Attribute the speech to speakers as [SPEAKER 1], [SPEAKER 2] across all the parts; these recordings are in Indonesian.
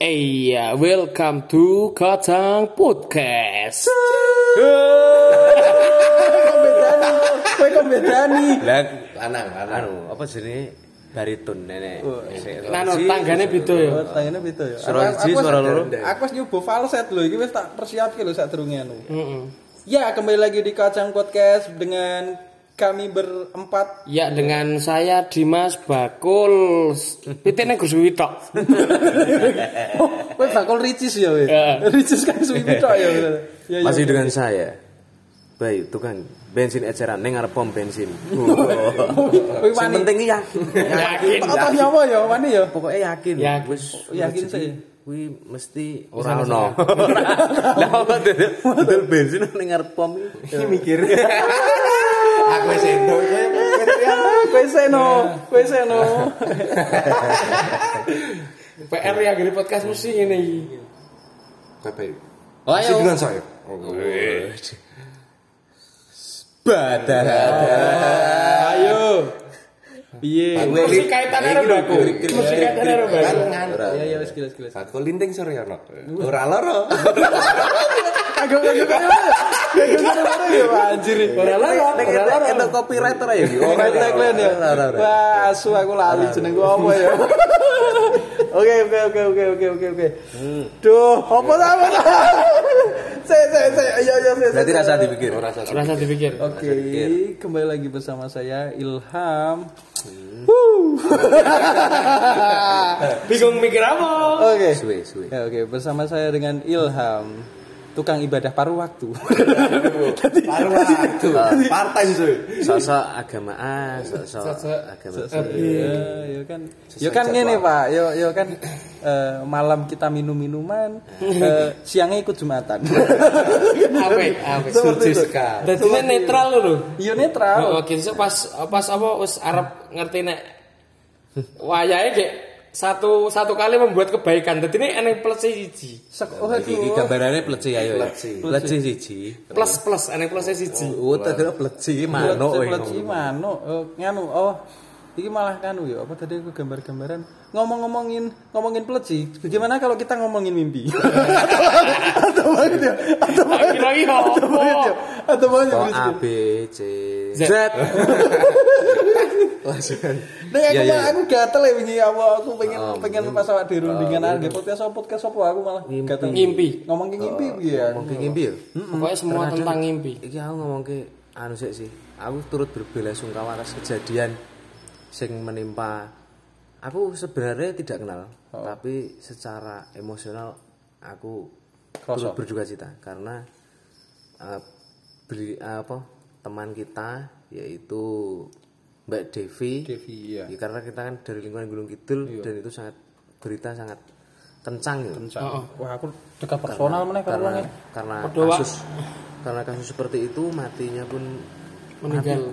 [SPEAKER 1] Iya, welcome to Kacang Podcast.
[SPEAKER 2] Kowe kok bedani?
[SPEAKER 3] Lah lanang, lanang. Anu, apa jenenge baritun nenek.
[SPEAKER 1] Nano tanggane beda ya.
[SPEAKER 2] Oh, tangene beda ya.
[SPEAKER 3] Suara
[SPEAKER 2] Aku-
[SPEAKER 3] siji,
[SPEAKER 2] aku wis-
[SPEAKER 3] suara loro.
[SPEAKER 2] Aku wis nyoba falset lho, iki wis tak persiapke lho sadurunge anu.
[SPEAKER 1] Mm-mm.
[SPEAKER 2] Ya, kembali lagi di Kacang Podcast dengan kami berempat.
[SPEAKER 1] Ya dengan saya Dimas Bakul. Pitene Gus Wiwi tok.
[SPEAKER 2] Oh, kowe bakul ricis ya, we.
[SPEAKER 1] Ya.
[SPEAKER 2] Ricis kan suwi tok ya. Ya, ya.
[SPEAKER 3] Masih dengan saya. Baik, tukang bensin eceran ning ngarep pom bensin.
[SPEAKER 2] Kowe
[SPEAKER 3] Sing penting iki yakin.
[SPEAKER 1] Yakin.
[SPEAKER 2] Tak nyawa ya, wani ya.
[SPEAKER 3] Pokoknya yakin.
[SPEAKER 1] Yakin.
[SPEAKER 3] Wis
[SPEAKER 2] Yakin
[SPEAKER 3] rezeki
[SPEAKER 2] sih.
[SPEAKER 3] Kuwi mesti ora ono. Lah apa dodol bensin ning ngarep pom iki mikir. Aku wis ento.
[SPEAKER 2] Kowe seno, kowe seno.
[SPEAKER 1] PR ya gini podcast mesti ngene iki.
[SPEAKER 3] Bapak.
[SPEAKER 2] Oh, ayo.
[SPEAKER 3] dengan saya.
[SPEAKER 2] Badar. Ayo. Piye?
[SPEAKER 1] Mesti kaitannya karo baku. Mesti kaitannya karo baku.
[SPEAKER 2] Ya ya wis kilas kilas.
[SPEAKER 3] Aku linting sore ono. Ora loro.
[SPEAKER 2] Agak agak ya anjir.
[SPEAKER 1] Ora lara, ora lara.
[SPEAKER 3] Ento copywriter.
[SPEAKER 2] Oh, main tagline ya. Wah, asu aku lali jeneng gua apa ya. Oke, oke, oke, oke, oke, oke, oke. Duh, apa ta apa ta? Saya, saya, saya, ayo, ayo, saya.
[SPEAKER 3] Berarti rasa dipikir. Rasa
[SPEAKER 1] Rasa dipikir.
[SPEAKER 2] Oke, kembali lagi bersama saya Ilham.
[SPEAKER 1] Bingung mikir apa?
[SPEAKER 2] Oke.
[SPEAKER 3] Suwe, suwe.
[SPEAKER 2] Ya, oke, bersama saya dengan Ilham, tukang ibadah paruh waktu.
[SPEAKER 3] Paruh waktu. Partai suwe. Sosok agama A, sosok
[SPEAKER 1] Sosok-
[SPEAKER 3] agama C.
[SPEAKER 2] Ya, ya kan. Ya kan ngene, Pak. Yo yo kan eh, malam kita minum minuman, eh, siangnya ikut jumatan.
[SPEAKER 1] Apik, apik.
[SPEAKER 2] Seperti itu.
[SPEAKER 1] Dadi netral lho.
[SPEAKER 2] Iya netral.
[SPEAKER 1] Oh, gitu pas pas apa wis arep ngerti nek wayahe kayak satu satu kali membuat kebaikan. Dadi ini enek plus siji.
[SPEAKER 2] Oh
[SPEAKER 3] Iki gambarannya pleci ayo ya. Pleci siji.
[SPEAKER 1] Plus plus enek plus siji.
[SPEAKER 3] Oh, tadi pleci manuk
[SPEAKER 2] Plet- plet- manuk. Oh, nganu. Oh. Iki malah kanu ya, apa tadi aku gambar-gambaran ngomong-ngomongin ngomongin pleci. Bagaimana kalau kita ngomongin mimpi? atau banget ya? Atau banget. Atau banget ya? Atau banget.
[SPEAKER 3] Oh,
[SPEAKER 2] ya?
[SPEAKER 3] A B C
[SPEAKER 1] Z.
[SPEAKER 3] Z.
[SPEAKER 2] Nek aku
[SPEAKER 3] Iya, iya.
[SPEAKER 2] mah aku gatel ya wingi apa aku pengen
[SPEAKER 3] Oh,
[SPEAKER 2] pengen pas awak di rundingan oh, podcast apa podcast apa aku malah gatel.
[SPEAKER 1] Ngimpi.
[SPEAKER 2] Ngomongin ngimpi piye ya?
[SPEAKER 3] Ngomong ke ngimpi ya?
[SPEAKER 1] Pokoknya semua tentang ngimpi.
[SPEAKER 3] Iki aku ngomong ke anu sik sih. Aku turut berbela sungkawa atas kejadian sing menimpa aku sebenarnya tidak kenal, tapi secara emosional aku turut berduka cita karena eh, beli apa teman kita yaitu Mbak Devi.
[SPEAKER 2] Devi ya.
[SPEAKER 3] Ya, karena kita kan dari lingkungan Gunung Kidul dan itu sangat berita sangat kencang ya.
[SPEAKER 1] Heeh.
[SPEAKER 2] Wah, aku dekat personal meneh
[SPEAKER 3] karena
[SPEAKER 2] wong
[SPEAKER 3] karena
[SPEAKER 1] Berdoa.
[SPEAKER 3] kasus karena kasus seperti itu matinya pun
[SPEAKER 1] Meninggal.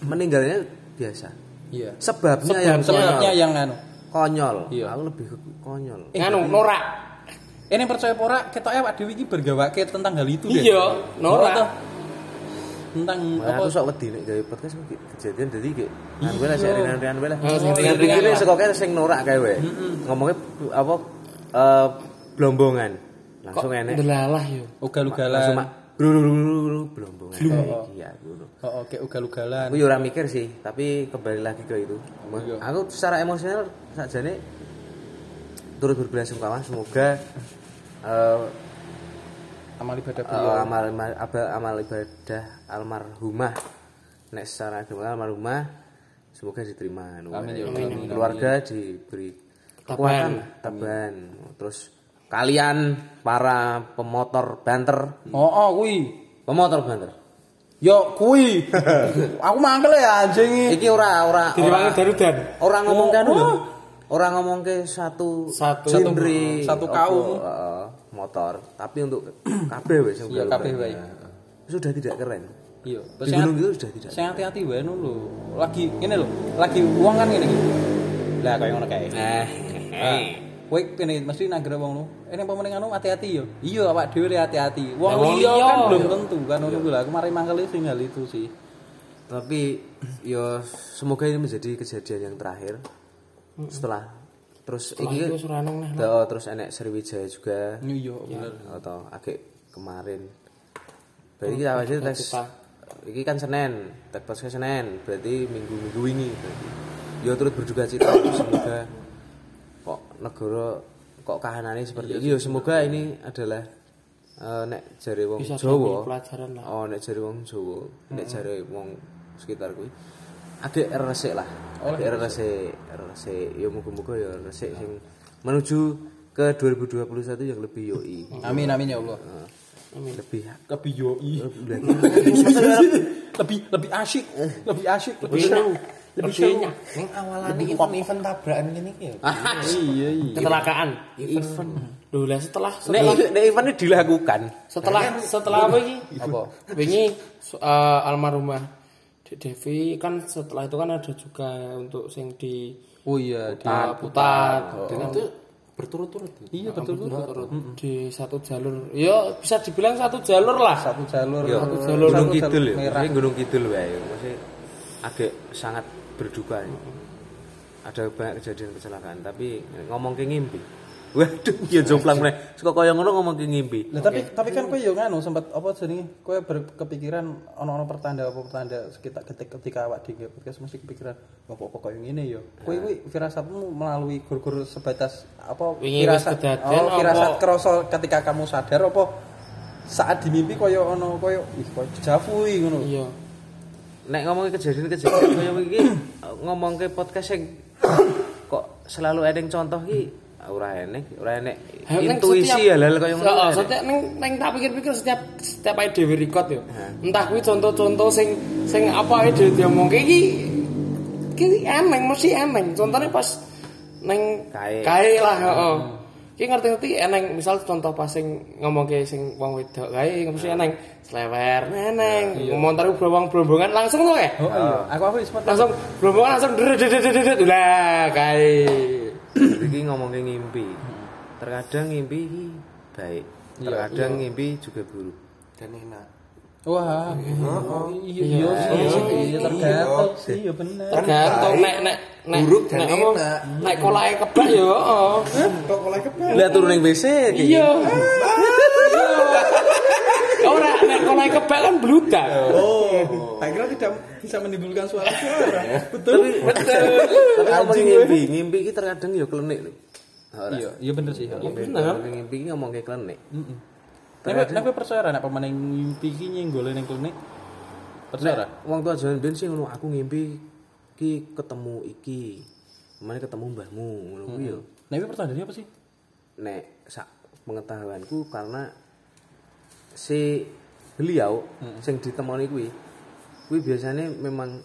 [SPEAKER 3] meninggalnya biasa
[SPEAKER 2] Iya.
[SPEAKER 3] sebabnya, yang
[SPEAKER 2] Sebabnya
[SPEAKER 3] konyol
[SPEAKER 2] yang anu.
[SPEAKER 3] konyol
[SPEAKER 2] Iya.
[SPEAKER 3] aku lebih konyol
[SPEAKER 1] Nganu norak.
[SPEAKER 2] Ini percaya apa ora? Ketoke awak dhewe iki bergawake tentang hal itu ya.
[SPEAKER 1] Iya, norak.
[SPEAKER 2] toh? Tentang
[SPEAKER 3] Makanya
[SPEAKER 2] apa?
[SPEAKER 3] aku sok wedi nek gawe podcast iki. Kejadian dadi kayak wae lah sik ringan-ringan wae lah.
[SPEAKER 1] Oh, sing
[SPEAKER 3] sing
[SPEAKER 1] ringan-ringan
[SPEAKER 3] ringan
[SPEAKER 1] lah.
[SPEAKER 3] sekoke sing norak kae wae. Ngomongnya apa? Eh blombongan. Langsung enek.
[SPEAKER 1] Delalah yo.
[SPEAKER 3] langsung
[SPEAKER 2] Ugal-ugalan.
[SPEAKER 3] mak bluru blombongan. Iya ngono
[SPEAKER 2] Oh, oke ugal-ugalan.
[SPEAKER 3] aku ya ora mikir sih tapi kembali lagi ke itu. Aku secara emosional sakjane turut berbelasungkawa semoga eh,
[SPEAKER 2] Amal ibadah
[SPEAKER 3] eh,
[SPEAKER 2] beliau.
[SPEAKER 3] amal amal, aba- amal ibadah almarhumah nek secara agama almarhumah semoga diterima anu,
[SPEAKER 2] Amin, ya Allah.
[SPEAKER 3] keluarga diberi kekuatan taban terus kalian para pemotor banter
[SPEAKER 2] Oh, oh kuwi.
[SPEAKER 3] pemotor banter
[SPEAKER 2] Yo kuwi. aku mangkel ya anjing iki.
[SPEAKER 3] iki ora ora ora
[SPEAKER 1] darudan.
[SPEAKER 3] orang ngomong
[SPEAKER 2] Oh,
[SPEAKER 3] kan
[SPEAKER 2] oh.
[SPEAKER 3] lho. Orang ngomong ke satu
[SPEAKER 1] Satu.
[SPEAKER 3] genre,
[SPEAKER 2] Satu kaum.
[SPEAKER 3] eh, motor, tapi untuk kabeh wis yang
[SPEAKER 2] Iya, kabeh wae.
[SPEAKER 3] Sudah tidak keren.
[SPEAKER 2] Iya.
[SPEAKER 3] Di gunung itu sudah tidak.
[SPEAKER 2] Sing hati-hati wae nu lho. Lagi ngene lho, lagi uang kan ngene iki. Lah kaya ngono kae.
[SPEAKER 3] Eh,
[SPEAKER 2] Kowe kene mesti nagre wong lu. Ini pemenang anu hati-hati yo. Iya awak dhewe hati-hati. Wong
[SPEAKER 1] wong
[SPEAKER 2] liya
[SPEAKER 1] liya.
[SPEAKER 2] kan belum tentu kan ngono kuwi lah. Aku mari mangkel sing hal itu sih.
[SPEAKER 3] tapi yo semoga ini menjadi kejadian yang terakhir. Setelah terus
[SPEAKER 1] Setelah
[SPEAKER 3] iki
[SPEAKER 1] neh.
[SPEAKER 3] Oh, terus enek Sriwijaya juga
[SPEAKER 2] Iya, bener.
[SPEAKER 3] atau agak kemarin. Berarti kita awalnya tes iki kan Senin, tek pas Senin, berarti minggu-minggu ini berarti. Ya turut berduka cita semoga kok negara kok kahanane seperti ini ya semoga ini adalah eh, nek jare wong
[SPEAKER 1] Bisa
[SPEAKER 3] Jawa
[SPEAKER 1] pelajaran lah.
[SPEAKER 3] Oh, nek jare wong Jawa, nek jare wong sekitar kuwi agak resik lah. Agak resik, resik. Ya muga-muga ya resik sing menuju ke 2021 yang lebih yoi.
[SPEAKER 2] Amin amin ya Allah.
[SPEAKER 3] Amin. Lebih
[SPEAKER 2] Lebih yoi.
[SPEAKER 3] lebih
[SPEAKER 2] lebih lebih asyik, lebih asyik, lebih
[SPEAKER 1] Lebih
[SPEAKER 2] seru.
[SPEAKER 1] lebih banyak.
[SPEAKER 4] Ning awalane event-event tabrakan ngene iki ya.
[SPEAKER 2] Iya iya.
[SPEAKER 1] Kecelakaan. Event. Loh lah setelah setelah
[SPEAKER 3] nek event ini dilakukan.
[SPEAKER 1] setelah setelah apa iki?
[SPEAKER 2] Apa?
[SPEAKER 1] Wingi eh, almarhumah Devi kan setelah itu kan ada juga untuk sing di
[SPEAKER 2] Oh iya, di
[SPEAKER 1] uh, putat
[SPEAKER 4] Dan itu berturut-turut.
[SPEAKER 2] Iya betul betul.
[SPEAKER 1] turut di satu jalur. Ya bisa dibilang satu jalur lah.
[SPEAKER 2] Satu jalur.
[SPEAKER 3] Ya,
[SPEAKER 1] Satu jalur.
[SPEAKER 3] Gunung
[SPEAKER 2] Satu
[SPEAKER 3] Kidul ya.
[SPEAKER 2] merah.
[SPEAKER 3] Maksudnya Gunung Kidul wae. Maksudnya agak sangat berduka. ya. Ada banyak kejadian kecelakaan, tapi ngomong ke ngimpi. Waduh, ya jomplang meneh. Suka kaya ngono ngomong ke ngimpi.
[SPEAKER 2] Lah tapi tapi kan kowe yo nganu sempat apa jenenge kowe berkepikiran ono-ono pertanda apa pertanda sekitar ketika ketika awak di podcast mesti kepikiran apa apa koyo ngene yo. Kowe kuwi firasatmu melalui gur-gur sebatas apa
[SPEAKER 1] kedaden
[SPEAKER 2] oh, firasat kroso ketika kamu sadar apa saat di mimpi koyo ono koyo ih koyo iki ngono.
[SPEAKER 1] Iya.
[SPEAKER 3] Nek ngomongin kejadian-kejadian kaya iki ngomong ke podcast sing kok selalu ada yang contoh ki ora enek, ora enek intuisi
[SPEAKER 1] setiap-
[SPEAKER 3] hal-hal kaya ngono.
[SPEAKER 1] Heeh, setiap neng neng tak pikir-pikir setiap setiap ae dhewe record yo. Entah kuwi contoh-contoh sing sing apa ae dhewe diomongke iki iki emeng mesti emeng. Contohnya pas neng
[SPEAKER 3] Kae.
[SPEAKER 1] kae lah, heeh. Ki ngerti-ngerti eneng misal contoh pas sing ngomongke sing wong wedok kae mesti eneng slewer neneng ngomong taruh wong berombongan langsung ya.
[SPEAKER 2] Oh iya, aku aku
[SPEAKER 1] Langsung berombongan langsung deret lah kae.
[SPEAKER 3] Iki ngomong ke ngimpi. Terkadang ngimpi iki baik. Terkadang ngimpi juga buruk.
[SPEAKER 4] Dan enak.
[SPEAKER 2] Wah, iya iya sih, iya tergantung iya bener.
[SPEAKER 1] tergantung nek nek nek
[SPEAKER 4] Buruk dan enak.
[SPEAKER 1] nek kolake kebak yo heeh.
[SPEAKER 4] Kok mulai kebal.
[SPEAKER 3] Lihat turun yang WC iki.
[SPEAKER 1] iya ora nek kolake kebak kan bludak
[SPEAKER 2] Oh, akhirnya tidak bisa menimbulkan suara-suara. Betul.
[SPEAKER 3] Betul. Tapi ngomong ngimpi, ngimpi iki terkadang ya klenik lho. Ora.
[SPEAKER 2] Iya, iya bener sih.
[SPEAKER 1] bener
[SPEAKER 3] Ngomong ngimpi iki ngomong ke klenik.
[SPEAKER 2] Tapi tapi percaya nek pemain ngimpi ki nyenggole ning klinik. Percaya?
[SPEAKER 3] Wong tua jaman ben sih ngono aku ngimpi ki ketemu iki. Mana ketemu mbahmu ngono kuwi yo.
[SPEAKER 2] Nah, itu pertanyaannya apa sih?
[SPEAKER 3] nek sak pengetahuanku karena si beliau sing ditemoni kuwi kuwi biasanya memang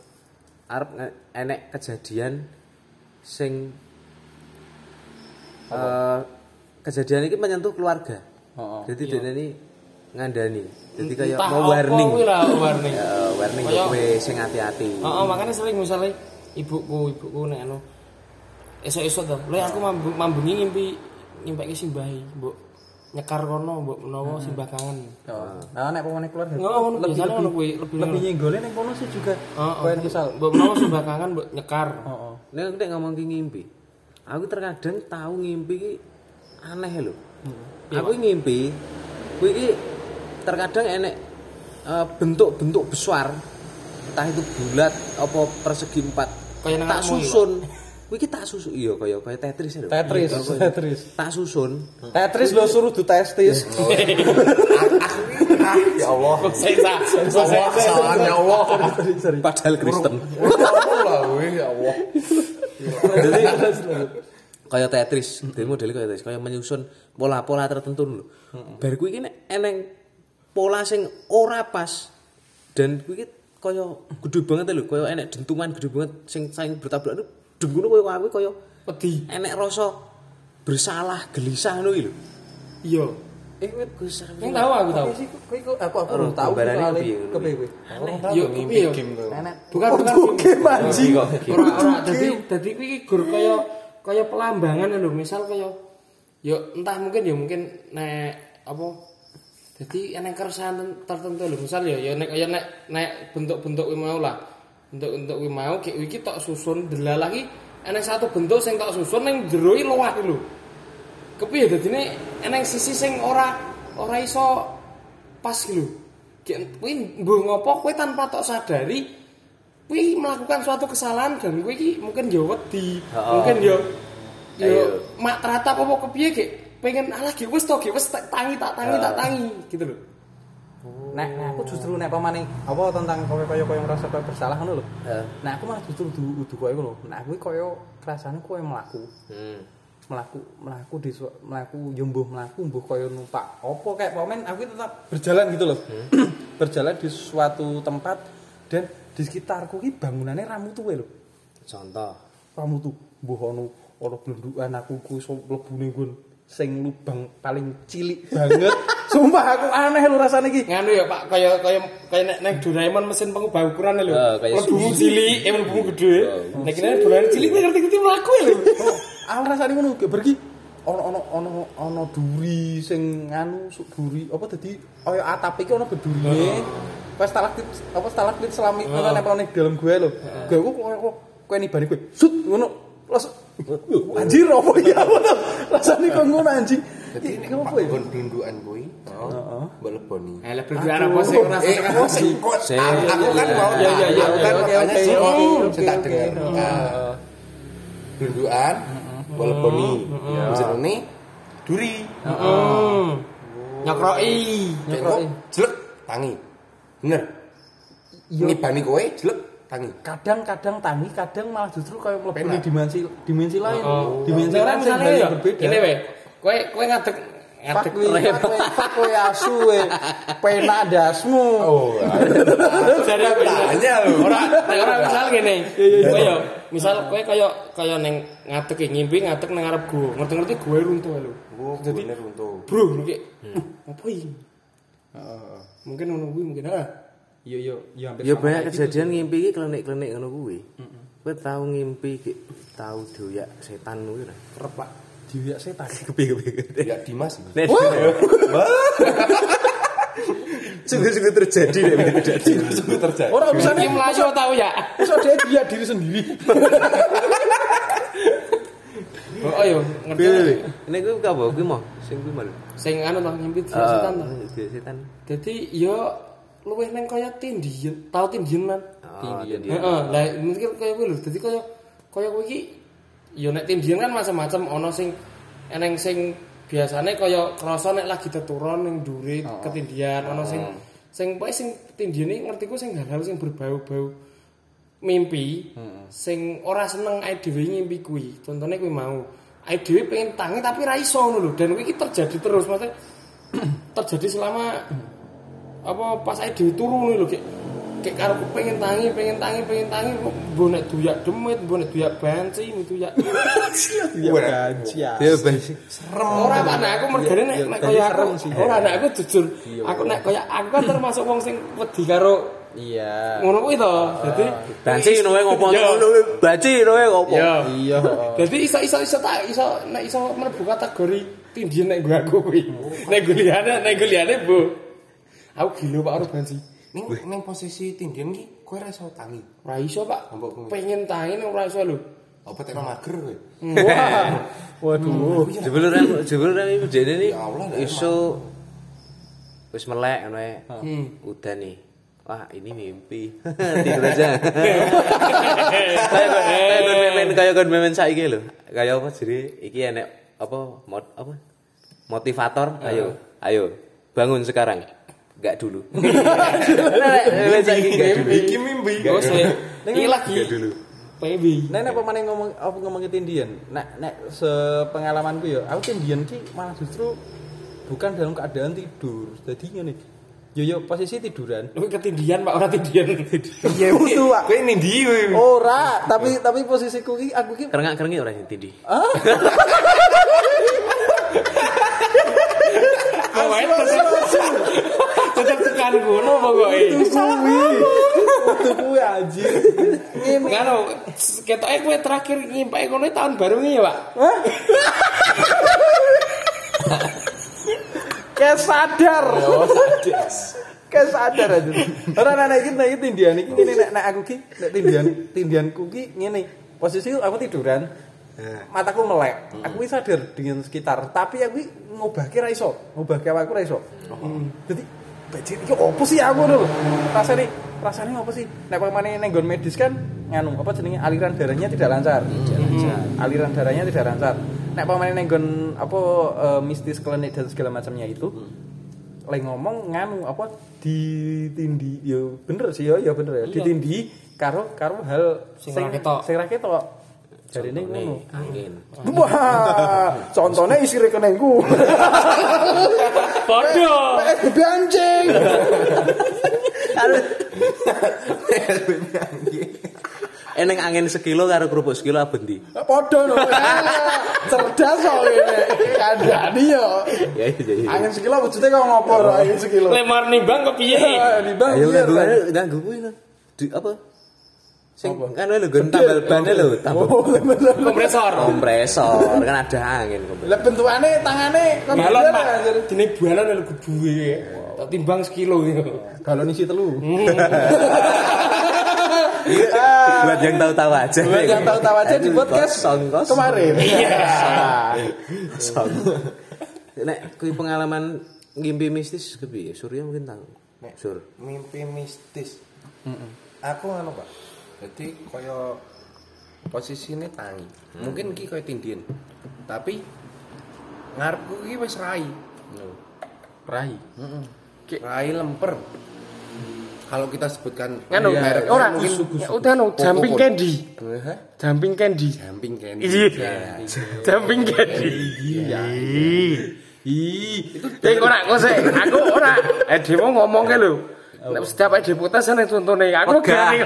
[SPEAKER 3] arep enek kejadian sing eh, kejadian ini menyentuh keluarga.
[SPEAKER 2] Oh,
[SPEAKER 3] Jadi dene ini ngandani. Jadi kayak mau warning.
[SPEAKER 1] lah warning
[SPEAKER 3] Ya, warning
[SPEAKER 1] Kayak-
[SPEAKER 3] kowe sing hati-hati.
[SPEAKER 1] heeh makanya sering misalnya ibuku ibuku nek anu esok-esok to lho aku mambu, mambungi ngimpi nyimpake simbahi mbok nyekar kono mbok menawa simbah kangen
[SPEAKER 2] Oh. Nah, nek pemain keluarga.
[SPEAKER 1] ngono
[SPEAKER 2] lebih
[SPEAKER 1] biasanya
[SPEAKER 2] lebih
[SPEAKER 1] kuwi lebih
[SPEAKER 2] lebih nyenggole ning kono sih juga.
[SPEAKER 1] Heeh.
[SPEAKER 2] Kowe misal.
[SPEAKER 1] mbok menawa simbah kangen mbok nyekar
[SPEAKER 2] Heeh.
[SPEAKER 3] Nek nek ngomong ki ngimpi. Aku terkadang tahu ngimpi ki aneh lho. Aku ngimpi kuwi ki terkadang enek eh, bentuk-bentuk besar entah itu bulat apa persegi empat
[SPEAKER 1] Kayak
[SPEAKER 3] tak susun kuwi ki tak susun iya kaya kaya Tetris lho
[SPEAKER 2] Tetris, Tetris.
[SPEAKER 3] tak susun
[SPEAKER 2] Tetris lo suruh du testis.
[SPEAKER 4] Ya Allah.
[SPEAKER 1] Sesa,
[SPEAKER 4] Allah, kesalahan ya Allah.
[SPEAKER 3] padahal Kristen
[SPEAKER 4] Allah lah gue ya Allah.
[SPEAKER 3] kaya Tetris dene modele kaya Tetris kaya menyusun pola-pola tertentu lho bar kuwi ki nek eneng pola sing ora pas dan kuwi kaya gede banget lho kaya enek dentuman gede banget sing saing bertabrak dengono kaya aku kaya
[SPEAKER 1] Wedi.
[SPEAKER 3] enek rasa bersalah gelisah ngono lho
[SPEAKER 1] Iya.
[SPEAKER 3] eh kuwi Gus
[SPEAKER 1] Yang tahu aku tahu.
[SPEAKER 2] Kowe aku aku
[SPEAKER 3] Oh,
[SPEAKER 2] tahu
[SPEAKER 3] piye, ngono.
[SPEAKER 2] kepiye kowe.
[SPEAKER 1] Yo,
[SPEAKER 4] Mimpi
[SPEAKER 1] iya.
[SPEAKER 4] game tuh.
[SPEAKER 1] Bukan bukan
[SPEAKER 2] game anjing.
[SPEAKER 1] Ora ora dadi dadi kuwi gur kaya kaya pelambangan lho, misal kaya yo entah mungkin ya mungkin nek apa jadi enek keresahan ten- tertentu lho, misal ya ya nek kaya nek nek bentuk-bentuk kuwi mau lah. Bentuk-bentuk kuwi mau ki iki tok susun delalah ki eneng satu bentuk sing tak susun ning jero luwih lho. Kepiye dadine eneng sisi sing ora ora iso pas lho. Ki kuwi mbuh ngopo kowe tanpa tok sadari kuwi melakukan suatu kesalahan dan kuwi iki mungkin ya wedi,
[SPEAKER 3] Heeh.
[SPEAKER 1] mungkin ya ya
[SPEAKER 3] Ayo.
[SPEAKER 1] mak teratap apa kepiye ki pengen alah ki wis to ki wis tak tangi tak tangi tak tangi gitu lho.
[SPEAKER 2] Nek nek aku justru nek pamane apa tentang koyo koyo koyo ngerasa koyo bersalah ngono lho.
[SPEAKER 3] Heeh.
[SPEAKER 2] Nah aku malah justru du udu koyo ngono. Nah aku koyo kerasane koyo mlaku.
[SPEAKER 3] Hmm.
[SPEAKER 2] Melaku melaku di melaku mbuh melaku mbuh koyo numpak. Apa kayak pamen aku tetap berjalan gitu loh. berjalan di suatu tempat dan di sekitarku ki bangunannya ramu tuwe lho.
[SPEAKER 3] Contoh.
[SPEAKER 2] Ramu tuh mbuh ono ono blendukan aku ku mlebu ning sing lubang paling cilik banget. Sumpah aku aneh lho rasane iki.
[SPEAKER 1] nganu ya Pak kaya kaya kaya nek nek Doraemon mesin pengubah ukuran lho.
[SPEAKER 3] Ah,
[SPEAKER 1] Lebumu cilik, eh lebumu gede. Nek kene Doraemon cilik kuwi ngerti-ngerti mlaku ya lho.
[SPEAKER 2] Aku rasane ngono gak pergi ono ono ono ono duri sing nganu suk duri apa dadi kaya atap iki ono bedurine. Pas stalaktit apa stalaktit selami ngono nempel ning dalam gue lho. Gue ku koyo kok koyo nibani gue. Sut ngono. Langsung anjir apa ya ngono. Rasane kok ngono anjing. Iki apa ya?
[SPEAKER 4] blundukan kuwi, mbok leboni.
[SPEAKER 1] Eh lah berdua apa sih ora
[SPEAKER 4] Eh,
[SPEAKER 3] Sing-
[SPEAKER 4] aku kan mau
[SPEAKER 1] Iya, iya, iya,
[SPEAKER 4] aku kan
[SPEAKER 2] oke,
[SPEAKER 4] makanya
[SPEAKER 2] oke,
[SPEAKER 4] sih tak dengar. Blundukan, mbok leboni. Jenenge duri.
[SPEAKER 1] Nyokroki.
[SPEAKER 4] Kayak kok jelek tangi. Bener. Ngibani kowe jelek tangi.
[SPEAKER 2] Kadang-kadang tangi, kadang malah justru kayak di dimensi dimensi lain.
[SPEAKER 1] Oh.
[SPEAKER 2] Dimensi
[SPEAKER 1] Ora
[SPEAKER 2] lain hal
[SPEAKER 1] ya.
[SPEAKER 2] yang berbeda.
[SPEAKER 1] Ini we. Kowe kowe ngadeg ngadeg
[SPEAKER 2] kuwi asu we. Penak dasmu.
[SPEAKER 4] Oh,
[SPEAKER 1] Jadi apa ya?
[SPEAKER 4] Tanya lho.
[SPEAKER 1] Ora nek ora misal ngene. Kowe yo misal kowe kaya kaya ning ngadeg iki, ngimpi ngadeg nang arep gua. Ngerti-ngerti gue runtuh lho.
[SPEAKER 4] Oh,
[SPEAKER 1] Jadi
[SPEAKER 4] runtuh.
[SPEAKER 1] bro iki. "Uh, Apa iki? Mungkin kuwi mungkin ah.
[SPEAKER 2] Iya iya iya hampir
[SPEAKER 3] Ya
[SPEAKER 2] sama
[SPEAKER 3] banyak
[SPEAKER 2] gitu
[SPEAKER 3] kejadian ngimpi iki klenik-klenik ngono kuwi. Kowe tau ngimpi tau doyak setan kuwi ora?
[SPEAKER 1] Kerep Pak.
[SPEAKER 2] Diwiak setan.
[SPEAKER 3] Kepiye-kepiye.
[SPEAKER 4] Ya Dimas. ini.
[SPEAKER 3] Nek Sungguh-sungguh terjadi nek terjadi.
[SPEAKER 4] Itu terjadi.
[SPEAKER 2] Ora
[SPEAKER 1] Iki
[SPEAKER 2] urusannya
[SPEAKER 1] melayu tau ya.
[SPEAKER 2] Masa dia dia diri sendiri.
[SPEAKER 1] Oh ayo ngerti.
[SPEAKER 3] Nek kuwi apa kuwi mau sing kuwi mau.
[SPEAKER 1] Sing anu to ngimpi
[SPEAKER 3] Eh,
[SPEAKER 1] setan. Dadi yo luwih neng kaya tindian, tau tindian man.
[SPEAKER 3] Oh,
[SPEAKER 2] Tindian.
[SPEAKER 3] tindian.
[SPEAKER 1] Heeh, lah mungkin kaya kuwi lho. Dadi kaya kaya kowe iki ya nek tindian kan macam-macam ana sing eneng sing biasane kaya krasa nek lagi teturon ning dure ketindian, ana sing sing pokoke sing tindian iki ngertiku sing hal-hal sing berbau-bau mimpi sing ora seneng ae dhewe ngimpi kuwi. Contone kuwi mau. Ae dhewe pengen tangi tapi ra iso ngono lho. Dan kuwi terjadi terus maksudnya terjadi selama apa pas ae dhewe turu ngono lho kayak kayak karo pengen tangi, pengen tangi, pengen tangi mbok nek duyak demit, mbok nek duyak banci, mbok duyak.
[SPEAKER 2] Iya gaji.
[SPEAKER 3] Dia basi.
[SPEAKER 1] Ora Pak, nek aku mergane nek
[SPEAKER 2] ya,
[SPEAKER 1] nek kaya aku.
[SPEAKER 2] serem sih.
[SPEAKER 1] Ora nek aku jujur. Aku nek kaya aku kan termasuk wong sing wedi karo
[SPEAKER 2] Iya.
[SPEAKER 1] ngono kuwi to. Dadi
[SPEAKER 3] Banci noe ngopo
[SPEAKER 1] Yo.
[SPEAKER 3] ngono. Banci noe ngopo.
[SPEAKER 2] Iya.
[SPEAKER 1] Jadi iso iso iso tak iso nek iso mlebu kategori tindian nek gue aku kuwi. Nek gue liyane nek gue liyane Bu. Aku gila Pak karo banci.
[SPEAKER 4] Ning ning posisi tindian ki kowe ra iso tangi.
[SPEAKER 1] Ora iso Pak. Pengen tangi nek ora iso lho.
[SPEAKER 4] Apa tekno mager kowe?
[SPEAKER 2] Wah. Waduh.
[SPEAKER 3] Jebul ora jebul ora iku jene ni
[SPEAKER 4] Ya
[SPEAKER 3] iso wis melek ngono ae.
[SPEAKER 1] Hmm.
[SPEAKER 3] Udah nih. Wah, ini mimpi. Tidur aja. Kayak kayak main kayak kon main saiki lho. Kayak apa jadi iki enek apa mod apa motivator ayo ayo bangun sekarang enggak dulu enggak
[SPEAKER 4] Iki mimpi.
[SPEAKER 1] Oh, saya. Ini lagi.
[SPEAKER 3] dulu
[SPEAKER 1] Baby.
[SPEAKER 2] Nek nek pemane ngomong apa ngomongin tindian. Nek nek sepengalamanku ya, aku tindian ki malah justru bukan dalam keadaan tidur. Jadi ngene. Yo yo posisi tiduran.
[SPEAKER 1] Lu ketindian Pak, ora tindian.
[SPEAKER 2] Iya itu, Pak.
[SPEAKER 4] Kowe ning ndi kowe?
[SPEAKER 2] Ora, tapi tapi posisiku ki aku ki
[SPEAKER 3] kerengak kerengik ora sing tindi
[SPEAKER 1] Kawain tetep tetep tekan ngono pokoke.
[SPEAKER 2] kuwi. Itu kuwi anjir. Ngene.
[SPEAKER 1] Karo ketoke kowe terakhir ngimpake ngono tahun baru ini ya, Pak.
[SPEAKER 2] Kayak sadar. Kayak sadar aja. Ora nek nek iki nek iki tindian iki ngene nek nek aku ki nek tindian tindianku ki ngene. posisi aku tiduran mataku melek aku wis sadar dengan sekitar tapi aku ngubahke ra iso ngubahke awakku ra iso jadi bajir iki opo sih aku lho? Rasane rasane opo sih? Nek pamane ning nggon medis kan nganu apa jenenge? Aliran darahnya tidak lancar. Aliran darahnya tidak lancar. Nek pamane ning nggon apa eh, mistis klinik dan segala macamnya itu lagi ngomong nganu apa ditindi ya bener sih ya ya bener ya. Ditindi karo karo hal
[SPEAKER 1] Sing ra ketok.
[SPEAKER 2] sing ketok jarine ngono
[SPEAKER 3] angin
[SPEAKER 2] wah contohnya isi rekeningku.
[SPEAKER 1] Podo.
[SPEAKER 2] PSBB anjing.
[SPEAKER 3] Eneng angin sekilo karo kerupuk sekilo abendi
[SPEAKER 2] podo no cerdas soalnya kandani yo.
[SPEAKER 3] Ya iya iya
[SPEAKER 2] angin sekilo wujudnya kok ngopo angin sekilo.
[SPEAKER 1] Lemar nimbang kepiye?
[SPEAKER 2] di bang
[SPEAKER 3] ayo
[SPEAKER 2] iya,
[SPEAKER 3] nganggo kuwi di apa sing kan lho nggon tambal ban lho tambal
[SPEAKER 2] oh bener
[SPEAKER 1] Kompresor.
[SPEAKER 3] kompresor kan ada angin kompresor.
[SPEAKER 2] lah bentukannya tangannya kan
[SPEAKER 1] Balon, Pak. Dene balon lho gebuwe. Tak timbang sekilo gitu.
[SPEAKER 2] balon isi telu
[SPEAKER 3] buat yang tahu-tahu aja
[SPEAKER 2] Buat yang tahu-tahu aja di podcast kemarin.
[SPEAKER 3] Kosong. nek kuwi pengalaman ngimpi mistis kepiye Surya mungkin tahu
[SPEAKER 4] Nek.
[SPEAKER 3] Sur
[SPEAKER 4] mimpi mistis aku anu pak jadi kaya posisinya tangi mungkin ki kaya tindian tapi ngarepku ki wis rai
[SPEAKER 2] Rai.
[SPEAKER 4] rai lemper kalau kita sebutkan
[SPEAKER 1] Nganu,
[SPEAKER 4] merek
[SPEAKER 1] ora
[SPEAKER 4] mungkin
[SPEAKER 1] ya udah no jumping candy. Jumping candy.
[SPEAKER 4] Jumping candy.
[SPEAKER 1] Iya. Jumping candy. Iya. Ih, itu ora kok sik, aku ora. Eh dhewe ngomong ke lho. Nek setiap ide putus ana contone aku gak nih.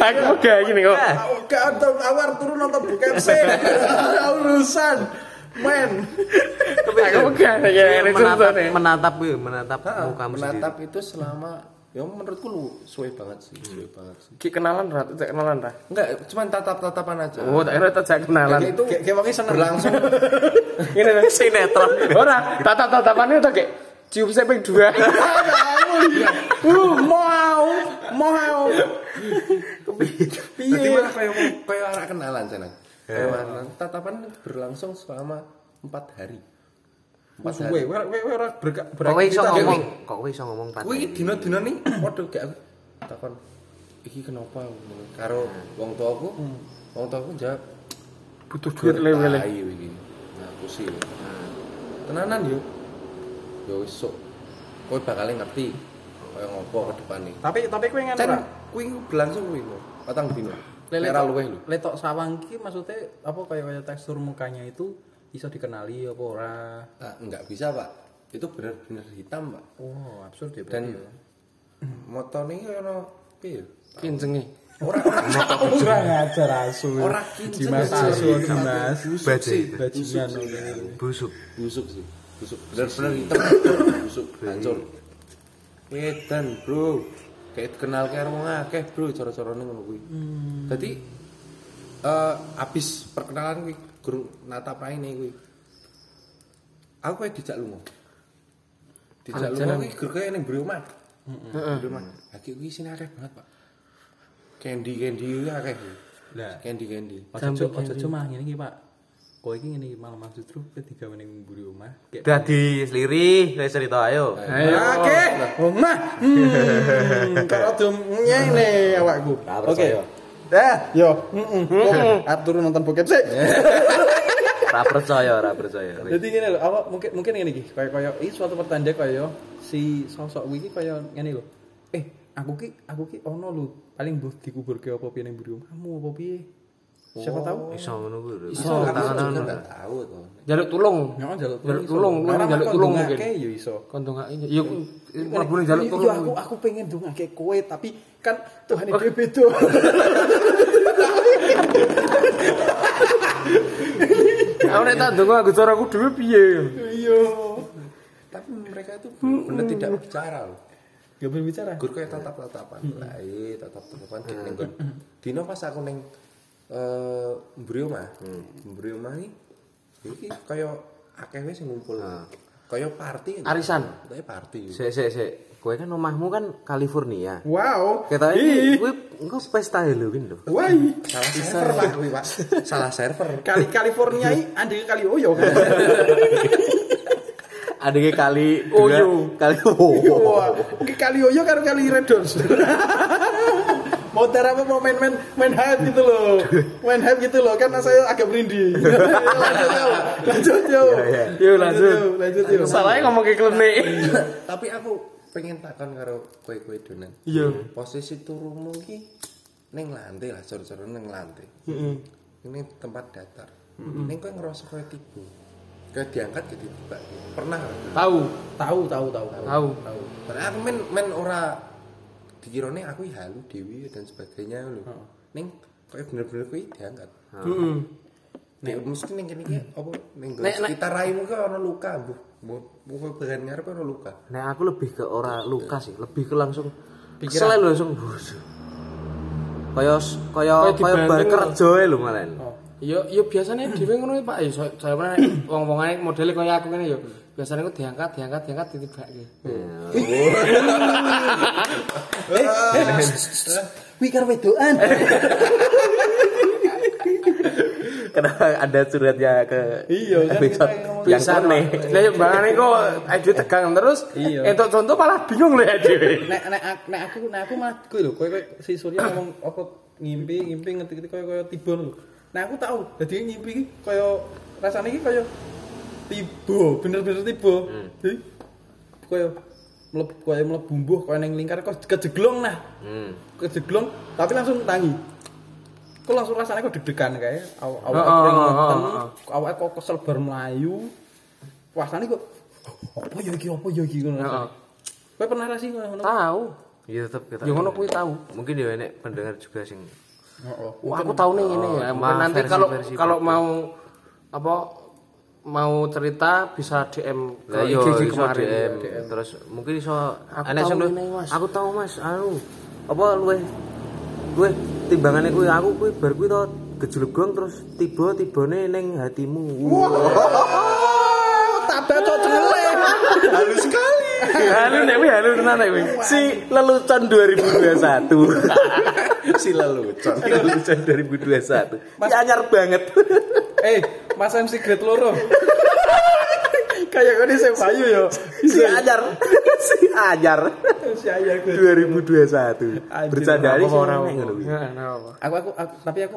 [SPEAKER 1] Aku gak gini kok.
[SPEAKER 2] Oke, nonton awar turun nonton bukan sih. Urusan. Men.
[SPEAKER 1] Aku gak nih ya contone.
[SPEAKER 3] menatap menatap mukamu
[SPEAKER 4] menatap itu selama ya menurutku lu suwe banget sih, suwe banget sih.
[SPEAKER 1] Ki kenalan ra, tak kenalan ra.
[SPEAKER 4] Enggak, cuman tatap-tatapan aja.
[SPEAKER 1] Oh, tak kira tak kenalan.
[SPEAKER 4] Itu
[SPEAKER 2] Kayak wangi seneng.
[SPEAKER 4] berlangsung
[SPEAKER 1] Ini
[SPEAKER 3] sinetron
[SPEAKER 1] Ora, tatap-tatapannya udah kayak cium seping dua.
[SPEAKER 2] Uh, mau. Mau.
[SPEAKER 4] Jadi malah kayak kayak orang kenalan sana. Kayak kenalan. Tatapan berlangsung selama empat hari. Empat hari.
[SPEAKER 2] we we we ora
[SPEAKER 3] kok kowe iso
[SPEAKER 2] beraktivitas.
[SPEAKER 3] ngomong kok kowe iso ngomong pan
[SPEAKER 4] Kuwi dino-dino nih, waduh kayak aku takon iki kenapa karo wong tuaku. Wong tuaku jawab
[SPEAKER 1] Butuh duit lewele.
[SPEAKER 4] Tai iki. Nah, aku sih. Tenanan yo. Yo wis sok. Kowe bakal ngerti kaya ngopo ke depane.
[SPEAKER 2] Tapi tapi kowe ngono
[SPEAKER 4] Can
[SPEAKER 2] ora?
[SPEAKER 4] kuwi berlangsung kuwi. Patang dino.
[SPEAKER 2] Lele
[SPEAKER 4] Merah
[SPEAKER 2] tok-
[SPEAKER 4] luweh lho.
[SPEAKER 2] Letok sawang ki maksudnya apa kayak kayak tekstur mukanya itu bisa dikenali apa ora?
[SPEAKER 4] Nah, enggak bisa, Pak. Itu benar-benar hitam, Pak.
[SPEAKER 2] Oh, absurd ya
[SPEAKER 4] Dan
[SPEAKER 2] berarti ya.
[SPEAKER 4] motone iki ono piye?
[SPEAKER 1] Kincengi.
[SPEAKER 4] Ora ora
[SPEAKER 2] Ora ngajar asu.
[SPEAKER 4] ora kinceng.
[SPEAKER 2] Dimas asu Dimas.
[SPEAKER 3] Bajai.
[SPEAKER 2] Bajingan.
[SPEAKER 3] busuk
[SPEAKER 4] busuk sih. Busuk. Benar-benar hitam. busuk, hancur. Edan, Bro. Kayak kenal karo wong akeh, Bro, cara-carane ngono kuwi. Dadi eh abis perkenalan kuwi gurung natap raine kuwi. Aku kayak dijak lunga. Dijak lunga kuwi gur kaya ning mburi omah. Heeh. Mburi omah. Lagi kuwi sini akeh banget, Pak. Candy candy kuwi akeh.
[SPEAKER 2] Lah,
[SPEAKER 4] Candy candy.
[SPEAKER 2] ojo ojo ojo mah ngene iki, Pak. Kowe iki ngene iki malah maksud justru ketiga ning mburi omah.
[SPEAKER 3] Dadi seliri wis cerita ayo
[SPEAKER 2] Oke, omah. Karo dum ngene awakku. Oke. Dah, yo. Heeh. Atur nonton bokep sih.
[SPEAKER 3] ora percaya ora percaya
[SPEAKER 2] Jadi gini loh, apa mungkin mungkin ngene iki, kayak kayak ini suatu pertanda kayak si sosok kuwi iki kaya ngene lho. Eh, aku ki aku ki ono lho, paling mbuh dikuburke apa piye ning mburi omahmu apa piye. Siapa tahu?
[SPEAKER 3] iso ngono kuwi lho.
[SPEAKER 4] Iso enggak tahu tuh.
[SPEAKER 1] Jaluk tulung.
[SPEAKER 2] Nyawa jaluk
[SPEAKER 1] Jaluk
[SPEAKER 2] iso.
[SPEAKER 1] tulung, lu jaluk tulung mungkin.
[SPEAKER 2] ya iso.
[SPEAKER 1] Kontung gak ini. Yuk, mlebu jaluk
[SPEAKER 2] Iya,
[SPEAKER 1] tulung.
[SPEAKER 2] aku aku pengen dongake kowe tapi kan Tuhan itu beda.
[SPEAKER 1] Aku nek tak ndonga aku cara aku dhewe piye?
[SPEAKER 2] Iya.
[SPEAKER 4] Tapi mereka itu benar tidak bicara loh.
[SPEAKER 2] Gak berbicara.
[SPEAKER 4] Gur kayak tatap-tatapan. Lah iya tatap-tatapan di ning. Dino pas aku ning eh mburi omah. Mburi omah iki iki kaya akeh wis sing ngumpul. Kaya party.
[SPEAKER 1] Arisan.
[SPEAKER 4] Kayak party.
[SPEAKER 3] sik sik sik kowe kan omahmu kan California
[SPEAKER 2] Wow.
[SPEAKER 3] Kita ini, kuwi engko pesta Halloween lho.
[SPEAKER 2] Wah,
[SPEAKER 4] Salah server Pak kuwi, Pak. Salah server.
[SPEAKER 2] kali California ini andek kali Oyo kan.
[SPEAKER 3] Adike kali
[SPEAKER 2] Oyo.
[SPEAKER 3] kali oh.
[SPEAKER 2] Wah, oke kali Oyo karo kali Red Doors. mau dar apa mau main main main hype gitu loh main hype gitu loh kan saya agak merinding lanjut yo lanjut yo
[SPEAKER 1] Yo lanjut.
[SPEAKER 2] lanjut yo
[SPEAKER 1] Salahnya ngomong ke klenik.
[SPEAKER 4] Tapi aku pengen takon karo kowe-kowe donan.
[SPEAKER 1] Iya.
[SPEAKER 4] Posisi turumu ki ning lantai lah, cor-coran ning lantai. Ini tempat datar. Ning kowe ngerasa kowe tiba. Kowe diangkat ke tiba. Pernah?
[SPEAKER 1] Tahu,
[SPEAKER 2] tahu tahu tahu
[SPEAKER 1] tahu.
[SPEAKER 2] tahu
[SPEAKER 4] Karena aku men men ora dikirone aku halu dewi dan sebagainya lho. Ning kowe bener-bener kowe diangkat.
[SPEAKER 1] Heeh.
[SPEAKER 4] Nek mesti ning kene iki apa ning
[SPEAKER 1] Nek- nek-
[SPEAKER 4] sekitar raimu ki ana luka, Bu. Bu bagian ngarep ana luka.
[SPEAKER 3] Nah aku lebih ke ora luka sih, lebih ke langsung kesel lho langsung. Kaya kaya
[SPEAKER 1] Kaya
[SPEAKER 3] kaya bar kerja lho malah.
[SPEAKER 1] Yo yo biasanya dhewe ngono Pak. Ya saya wong-wongane modele kaya aku ngene yo. Biasanya aku diangkat, diangkat, diangkat ditibake.
[SPEAKER 2] wih karo wedoan
[SPEAKER 3] Kenapa ada curhatnya ke
[SPEAKER 2] Iya, kan
[SPEAKER 3] episode
[SPEAKER 2] kita ngomong
[SPEAKER 3] yang
[SPEAKER 1] Bisa
[SPEAKER 3] aneh?
[SPEAKER 1] Lah yo bangane kok aduh tegang terus.
[SPEAKER 2] Iya.
[SPEAKER 1] Entuk contoh malah bingung lho ya dhewe.
[SPEAKER 2] nek nek aku nek aku nek aku mah kuwi lho kowe kowe si Surya ngomong apa ngimpi ngimpi ngerti-ngerti koyo koyo tiba lho nek aku tahu dadi ngimpi koyo rasane iki koyo tiba bener-bener tiba jadi koyo mlebu koyo mlebu mbuh koyo ning lingkar kok kejeglong nah
[SPEAKER 3] Hmm.
[SPEAKER 2] kejeglong tapi langsung tangi kok langsung rasanya kok deg-degan kayak aw awak
[SPEAKER 1] Oh, oh, oh, oh.
[SPEAKER 2] awak kok kesel bar melayu rasanya kok apa ya iki apa ya iki ngono
[SPEAKER 1] Heeh.
[SPEAKER 2] kowe pernah ra sih ngono
[SPEAKER 1] Tahu.
[SPEAKER 3] Iya tetap kita.
[SPEAKER 1] Yo ngono kuwi tahu.
[SPEAKER 3] Mungkin ya enek pendengar juga sing
[SPEAKER 2] Heeh.
[SPEAKER 1] Wah, aku tahu nih ini ya. Mungkin
[SPEAKER 3] maaf,
[SPEAKER 1] nanti kalau kalau mau apa mau cerita bisa DM ke
[SPEAKER 3] yo
[SPEAKER 1] IG
[SPEAKER 3] iso
[SPEAKER 1] kemarin.
[SPEAKER 3] DM. Terus mungkin iso
[SPEAKER 1] Aku
[SPEAKER 3] enek
[SPEAKER 1] tahu ini, Mas.
[SPEAKER 3] Aku tahu Mas, anu apa luwe luwe timbangane kuwi aku kuwi bar kuwi to gejlegong terus tiba-tibane ning hatimu.
[SPEAKER 2] Tada cok jelek.
[SPEAKER 3] Halus sekali.
[SPEAKER 1] Halo nek kuwi halo tenan nek kuwi.
[SPEAKER 3] Si lelucon 2021. si lelucon. Lelucon 2021. Mas anyar banget.
[SPEAKER 2] Eh, Mas MC Grade loro. Kayak kau saya payu yo.
[SPEAKER 3] si anyar. si anyar.
[SPEAKER 2] Si gue.
[SPEAKER 3] 2021.
[SPEAKER 2] Anjir,
[SPEAKER 3] Bercanda
[SPEAKER 1] Apa
[SPEAKER 3] ini
[SPEAKER 1] ora
[SPEAKER 3] sih ngono kuwi.
[SPEAKER 1] Heeh, apa.
[SPEAKER 2] Aku, aku tapi aku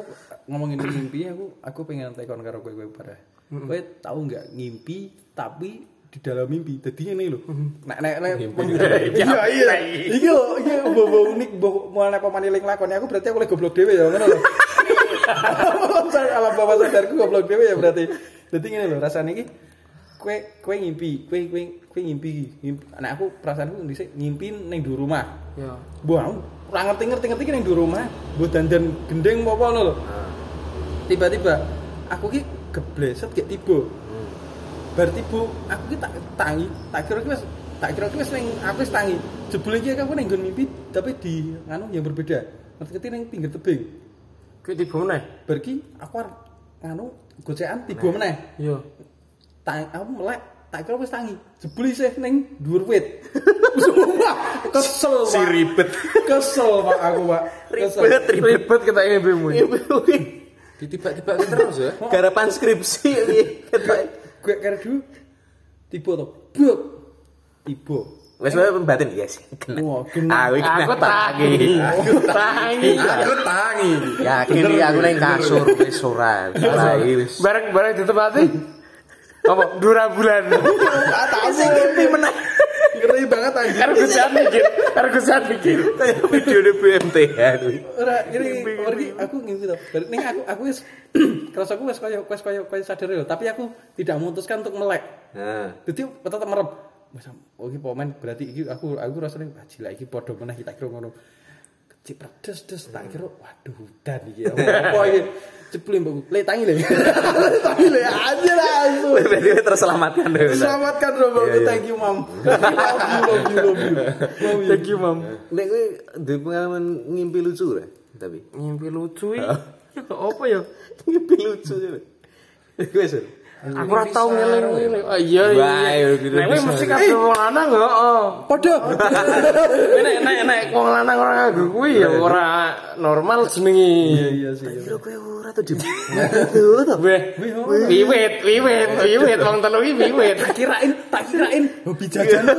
[SPEAKER 2] ngomongin mimpi aku aku pengen tekon karo kowe kowe pada. Kowe tahu nggak ngimpi tapi di dalam mimpi. Jadi ini loh. Nek nek nek Iya iya. Iki lho, iki bobo unik bobo mulai pemaniling lakon aku berarti aku lagi goblok dhewe ya ngono lho. Alam bawah sadarku goblok dhewe ya berarti. Jadi ngene lho rasane iki kowe kowe ngimpi, kowe kowe kowe ngimpi. Ngimpi. Nek aku perasaanku dhisik ngimpi ning dhuwur rumah.
[SPEAKER 1] Ya.
[SPEAKER 2] Mbah, aku ora ngerti ngerti ngerti ning dhuwur rumah, mbah dandan gendeng apa ngono lho. Tiba-tiba aku ki gebleset gek tiba. Bar tiba, aku ki tak tangi, tak kira ki tak kira ki ning aku wis tangi. Jebule iki aku nggon mimpi tapi di anu yang berbeda. Ngerti ning pinggir tebing.
[SPEAKER 1] Kuwi tiba meneh.
[SPEAKER 2] Bar ki aku arep anu gocekan tiba meneh.
[SPEAKER 1] Yo.
[SPEAKER 2] Tang, aku melek tak kira wis tangi. Jebule isih ning dhuwur wit. Sumpah, kesel
[SPEAKER 3] Si ribet.
[SPEAKER 2] Kesel Pak aku, Pak. Kesel.
[SPEAKER 3] Ribet, ribet.
[SPEAKER 1] Ribet kita ngembimu.
[SPEAKER 4] Ditiba-tiba terus ya.
[SPEAKER 3] Garapan skripsi iki.
[SPEAKER 2] gue kira dulu tiba tuh buk tiba
[SPEAKER 3] Wes wae pembatin ya sih.
[SPEAKER 2] Wah kena
[SPEAKER 3] Aku
[SPEAKER 1] tangi. Aku tangi.
[SPEAKER 4] Aku tangi.
[SPEAKER 3] Yakin iki aku ning kasur wis ora. Iki wis.
[SPEAKER 1] Bareng-bareng ditempati. Apa? Dura bulan.
[SPEAKER 3] Sing ngimpi meneh.
[SPEAKER 2] ngeri banget anjir
[SPEAKER 1] Karena gue mikir. Karena gue mikir.
[SPEAKER 3] Kayak videone BMTH kuwi.
[SPEAKER 2] ora ngeri pergi aku ngimpi tuh balik ning aku aku wis kerasa aku wis koyo wis koyo sadar lho tapi aku tidak memutuskan untuk melek
[SPEAKER 3] Nah,
[SPEAKER 2] jadi tetap merem oh iki pemain berarti iki aku aku rasanya wah gila iki padha meneh kita kira ngono kecil pedes des tak kira waduh udan iki ya apa iki ceplin mbakku le tangi le tangi le anjir langsung
[SPEAKER 3] berarti terselamatkan deh.
[SPEAKER 2] Selamatkan Robo, thank you mam. love you, love you, love.
[SPEAKER 1] Thank you, Mam.
[SPEAKER 3] Nek kowe duwe pengalaman ngimpi lucu ora? Tapi
[SPEAKER 1] Ngimpi lucu iki. Ya, Apa ya?
[SPEAKER 3] ngimpi lucu ya. Kowe.
[SPEAKER 1] Aku ora tau ngeling-eling. Oh iya iya.
[SPEAKER 3] Wah, iya, gitu
[SPEAKER 1] mesti kabeh wong lanang kok. oh.
[SPEAKER 2] Padha.
[SPEAKER 1] Nek nek nek wong lanang ora nganggo kuwi ya ora normal jenenge.
[SPEAKER 2] Iya sih.
[SPEAKER 3] Kira kowe ora tuh di. Tuh tuh.
[SPEAKER 1] Weh, wiwit, wiwit, wiwit wong telu iki wiwit.
[SPEAKER 2] Kirain tak kirain hobi jajan ya.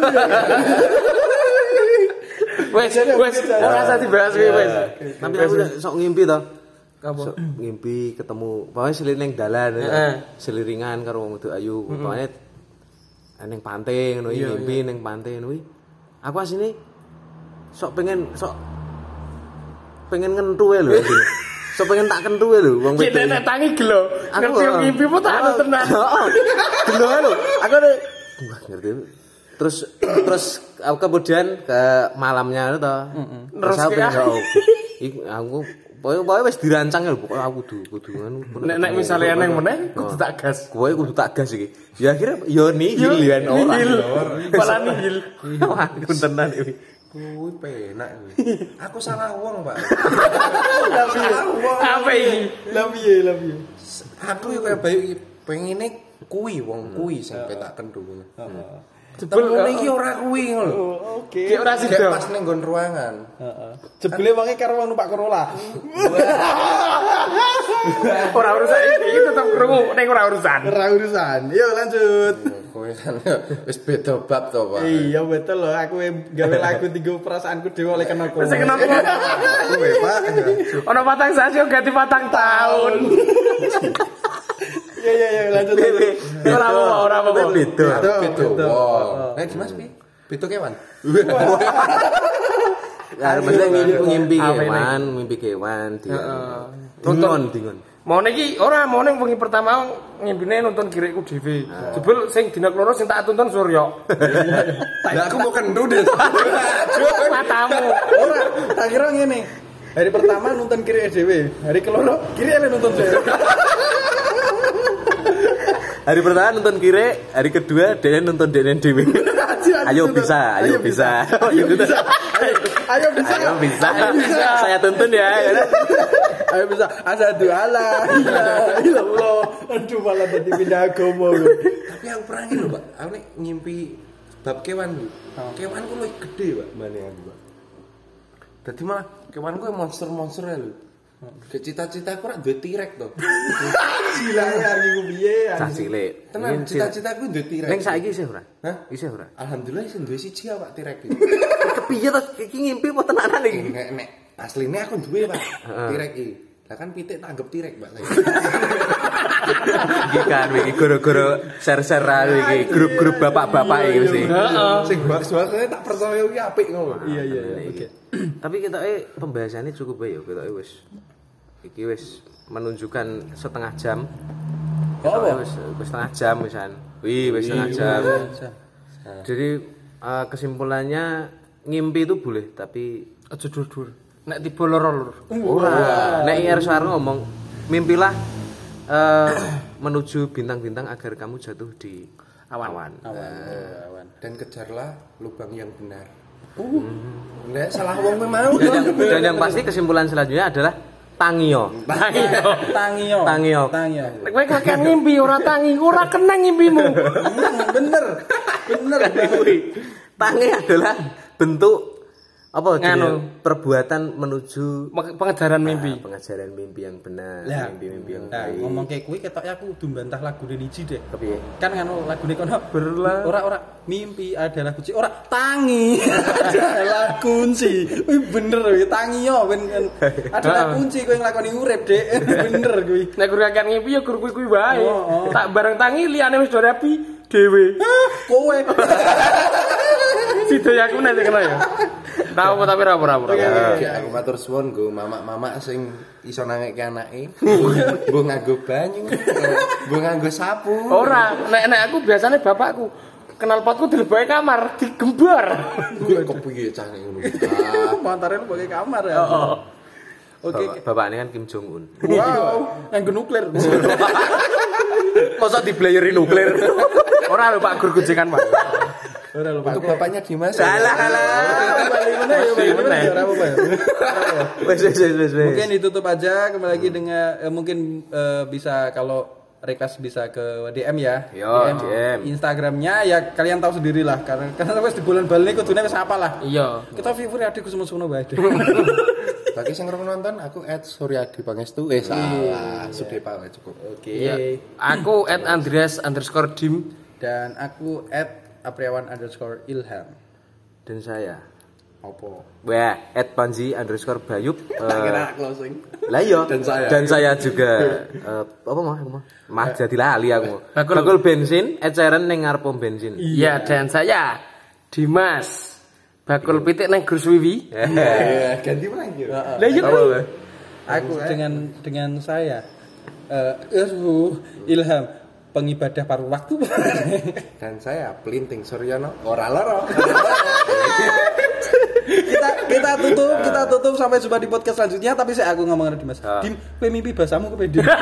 [SPEAKER 1] Wes, wes, ora usah dibahas wes.
[SPEAKER 3] Tapi aku udah sok ngimpi toh. Sok ngimpi ketemu pokoknya seliling dalan ya. Seliringan karo wong wedok ayu. Pokoknya ning pantai ngono iki ngimpi ning pantai ngono. Aku asine sok pengen sok pengen ngentu ya lho. Sok pengen tak kentu ya lho wong
[SPEAKER 1] Cek
[SPEAKER 3] wedok.
[SPEAKER 1] nek tangi gelo. Ngerti ngimpi po tak anu tenan.
[SPEAKER 3] Heeh. Gelo lho. Aku wah ngerti. Terus terus aku kemudian ke malamnya itu. Terus aku pengen iku aku pokoknya pokoknya wis dirancang ya pokoknya aku kudu kudu.
[SPEAKER 1] Nek nek misale eneng meneh kudu tak gas.
[SPEAKER 3] Kowe kudu tak gas iki. Ya akhirnya yo nihil ya ora.
[SPEAKER 1] Nihil. Malah nihil.
[SPEAKER 3] Wah, tenan iki.
[SPEAKER 4] Kuwi penak. Aku salah wong, Pak.
[SPEAKER 1] Apa iki?
[SPEAKER 2] Lah piye, lah piye.
[SPEAKER 4] Aku iki kaya bayu iki pengine kuwi wong kuwi sing petak kendu.
[SPEAKER 1] Jebul
[SPEAKER 4] Temune iki ora kuwi ngono.
[SPEAKER 2] Oke.
[SPEAKER 1] Ki ora sida.
[SPEAKER 4] pas ning nggon ruangan.
[SPEAKER 2] Heeh. Jebule wonge karo wong numpak Corolla.
[SPEAKER 1] Ora urusan iki tetep krungu ning ora urusan.
[SPEAKER 2] Ora urusan. Yuk lanjut.
[SPEAKER 4] Kowe kan wis beda bab to, Pak.
[SPEAKER 2] Iya betul loh, aku gawe lagu tiga perasaanku dewa oleh kenal kowe.
[SPEAKER 1] Sing kenapa?
[SPEAKER 2] Kowe, Pak.
[SPEAKER 1] Ono patang sasi ganti patang tahun.
[SPEAKER 2] Iya iya iya lanjut.
[SPEAKER 1] Ora apa ora apa.
[SPEAKER 2] Betul.
[SPEAKER 4] Wow. Nek Dimas pi? Beda kewan.
[SPEAKER 3] Ya maksudnya ngimpi ngimpi
[SPEAKER 1] Apa ini?
[SPEAKER 3] kewan, mimpi kewan, dingon.
[SPEAKER 1] Mau iki ora mau ning wengi pertama ngimpine nonton kirikku dhewe. Jebul sing dina keloro sing tak tonton Surya.
[SPEAKER 4] Lah aku mau kendu deh.
[SPEAKER 1] Matamu.
[SPEAKER 2] Ora, tak kira ngene. Hari pertama nonton kiri dhewe, hari keloro kiri ele nonton dhewe.
[SPEAKER 3] Hari pertama nonton kire, hari kedua dia nonton denen dewi. Ayo bisa, ayo bisa, ayo bisa,
[SPEAKER 2] Ayo bisa.
[SPEAKER 3] ayo bisa. Saya tuntun ya.
[SPEAKER 2] Ayo bisa. Asadu ala. Iya, iya Allah. Aduh malah tadi pindah agama. gue.
[SPEAKER 4] Tapi aku pernah gitu, Pak. Aku nek ngimpi bab kewan Bu. Kewan ku luwih gede, Pak, mbane aku, Pak. Dadi malah kewan ku monster-monster ya lho. Ke cita-cita aku ora duwe tirek to.
[SPEAKER 2] Silang hari ku piye?
[SPEAKER 3] Cah cilik.
[SPEAKER 4] Tenan cita-citaku duwe tirek.
[SPEAKER 3] Neng saiki isih ora?
[SPEAKER 4] Hah?
[SPEAKER 3] Isih ora?
[SPEAKER 4] Alhamdulillah sing duwe siji ya, Pak, tirek iki.
[SPEAKER 3] Kepiye to iki ngimpi apa tenanan iki?
[SPEAKER 4] Nek nek asline aku duwe, Pak. Tirek iki. Lah kan pitik tak anggap tirek, Pak.
[SPEAKER 3] Iki kan iki goro-goro share-sharean iki grup-grup bapak-bapak iki mesti.
[SPEAKER 4] Sing baks-baksane tak percaya iki apik ngono.
[SPEAKER 2] Iya iya iya. Oke.
[SPEAKER 3] Tapi kita eh pembahasannya cukup baik ya, kita wis iki wis menunjukkan setengah jam.
[SPEAKER 2] Oh,
[SPEAKER 3] Kita wis wis setengah jam misan. Wih, wis setengah jam. Jadi eh, kesimpulannya ngimpi itu boleh tapi
[SPEAKER 1] Aja dur-dur. Nek tiba loro-loro.
[SPEAKER 3] ora. Nek IR Suarno ngomong mimpilah eh, menuju bintang-bintang agar kamu jatuh di awan.
[SPEAKER 2] Awan.
[SPEAKER 4] Dan kejarlah lubang yang benar. Uh. Nek salah wong mau.
[SPEAKER 3] Dan yang, dan yang pasti kesimpulan selanjutnya adalah tangio.
[SPEAKER 1] Tangio.
[SPEAKER 2] Tangio.
[SPEAKER 3] Tangio.
[SPEAKER 2] Tangio.
[SPEAKER 1] Kowe kakek ngimpi ora tangi, ora kena ngimpimu.
[SPEAKER 2] Hmm, bener. Bener.
[SPEAKER 3] Kuwi. Tangi adalah bentuk apa
[SPEAKER 1] Nganu.
[SPEAKER 3] perbuatan menuju
[SPEAKER 1] Pengejaran mimpi.
[SPEAKER 3] ah, pengajaran mimpi yang benar,
[SPEAKER 2] Lah,
[SPEAKER 3] mimpi-mimpi yang
[SPEAKER 2] Nah,
[SPEAKER 3] baik.
[SPEAKER 2] ngomong kayak kuwi ketok aku kudu mbantah lagu Niji deh.
[SPEAKER 3] Kepiye?
[SPEAKER 2] Kan nganu lagu kono
[SPEAKER 1] Berlah.
[SPEAKER 2] ora ora mimpi adalah kunci ora tangi adalah kunci wih bener wih tangi yo ben adalah kunci kowe nglakoni urip dek bener kuwi
[SPEAKER 1] Nek guru kakek ngimpi ya guru wae.
[SPEAKER 2] Oh, oh.
[SPEAKER 1] Tak bareng tangi liyane wis rapi dhewe.
[SPEAKER 2] kowe
[SPEAKER 1] Sido ya aku nanti kena ya. Tahu tapi ora ora ora.
[SPEAKER 4] Ya, aku matur suwun nggo mamak-mamak sing iso nangekke anake. Mbok nganggo banyu, mbok nganggo sapu.
[SPEAKER 1] Ora, nek nek aku biasanya bapakku kenal potku dileboke kamar, digembar.
[SPEAKER 4] Gue kok piye cah nek ngono.
[SPEAKER 2] Mantare lu pakai kamar ya oke
[SPEAKER 3] Bapak, bapak ini kan Kim Jong Un.
[SPEAKER 2] wow yang nuklir
[SPEAKER 3] Masa diblayeri nuklir?
[SPEAKER 1] Ora lho Pak Gur Pak.
[SPEAKER 2] Ora
[SPEAKER 4] Untuk bapaknya Dimas.
[SPEAKER 3] Salah, salah.
[SPEAKER 2] ya ya ora apa-apa ya.
[SPEAKER 3] Wes wes wes wes. wes.
[SPEAKER 2] mungkin ditutup aja kembali lagi dengan eh, mungkin eh, bisa kalau request bisa ke DM ya.
[SPEAKER 3] Yo, DM.
[SPEAKER 2] Instagramnya ya kalian tahu sendiri lah karena karena wis di bulan Bali kudune wis apa lah.
[SPEAKER 1] Iya.
[SPEAKER 2] Kita viewer adikku semua-semua bae.
[SPEAKER 4] Bagi yang nonton aku at Suryadi Pangestu eh salah Sudepa wae cukup.
[SPEAKER 2] Oke.
[SPEAKER 1] Iya. Aku at Andreas underscore dim.
[SPEAKER 2] Dan aku at Apriawan underscore Ilham.
[SPEAKER 3] Dan saya
[SPEAKER 2] Opo?
[SPEAKER 3] Wah, at Panji underscore Bayub. Eh,
[SPEAKER 4] closing.
[SPEAKER 3] lah iya.
[SPEAKER 4] Dan saya.
[SPEAKER 3] Dan saya juga eh, apa mah aku mah? Mah jadi lali aku.
[SPEAKER 1] Bakul.
[SPEAKER 3] Bakul bensin, eceran ning ngarep pom bensin.
[SPEAKER 1] Iya dan saya Dimas. Bakul pitik nang Gus Wiwi.
[SPEAKER 4] Iya, ganti lagi.
[SPEAKER 1] Lah iya.
[SPEAKER 3] Bang?
[SPEAKER 2] Aku dengan dengan saya eh uh, Ilham pengibadah paruh waktu.
[SPEAKER 4] Dan saya Pelinting Suryono ora loro.
[SPEAKER 2] kita kita tutup kita tutup. Sampai jumpa di podcast selanjutnya. Tapi saya aku ngomong sama Dimas Dim kowe mimpi bahasamu Dim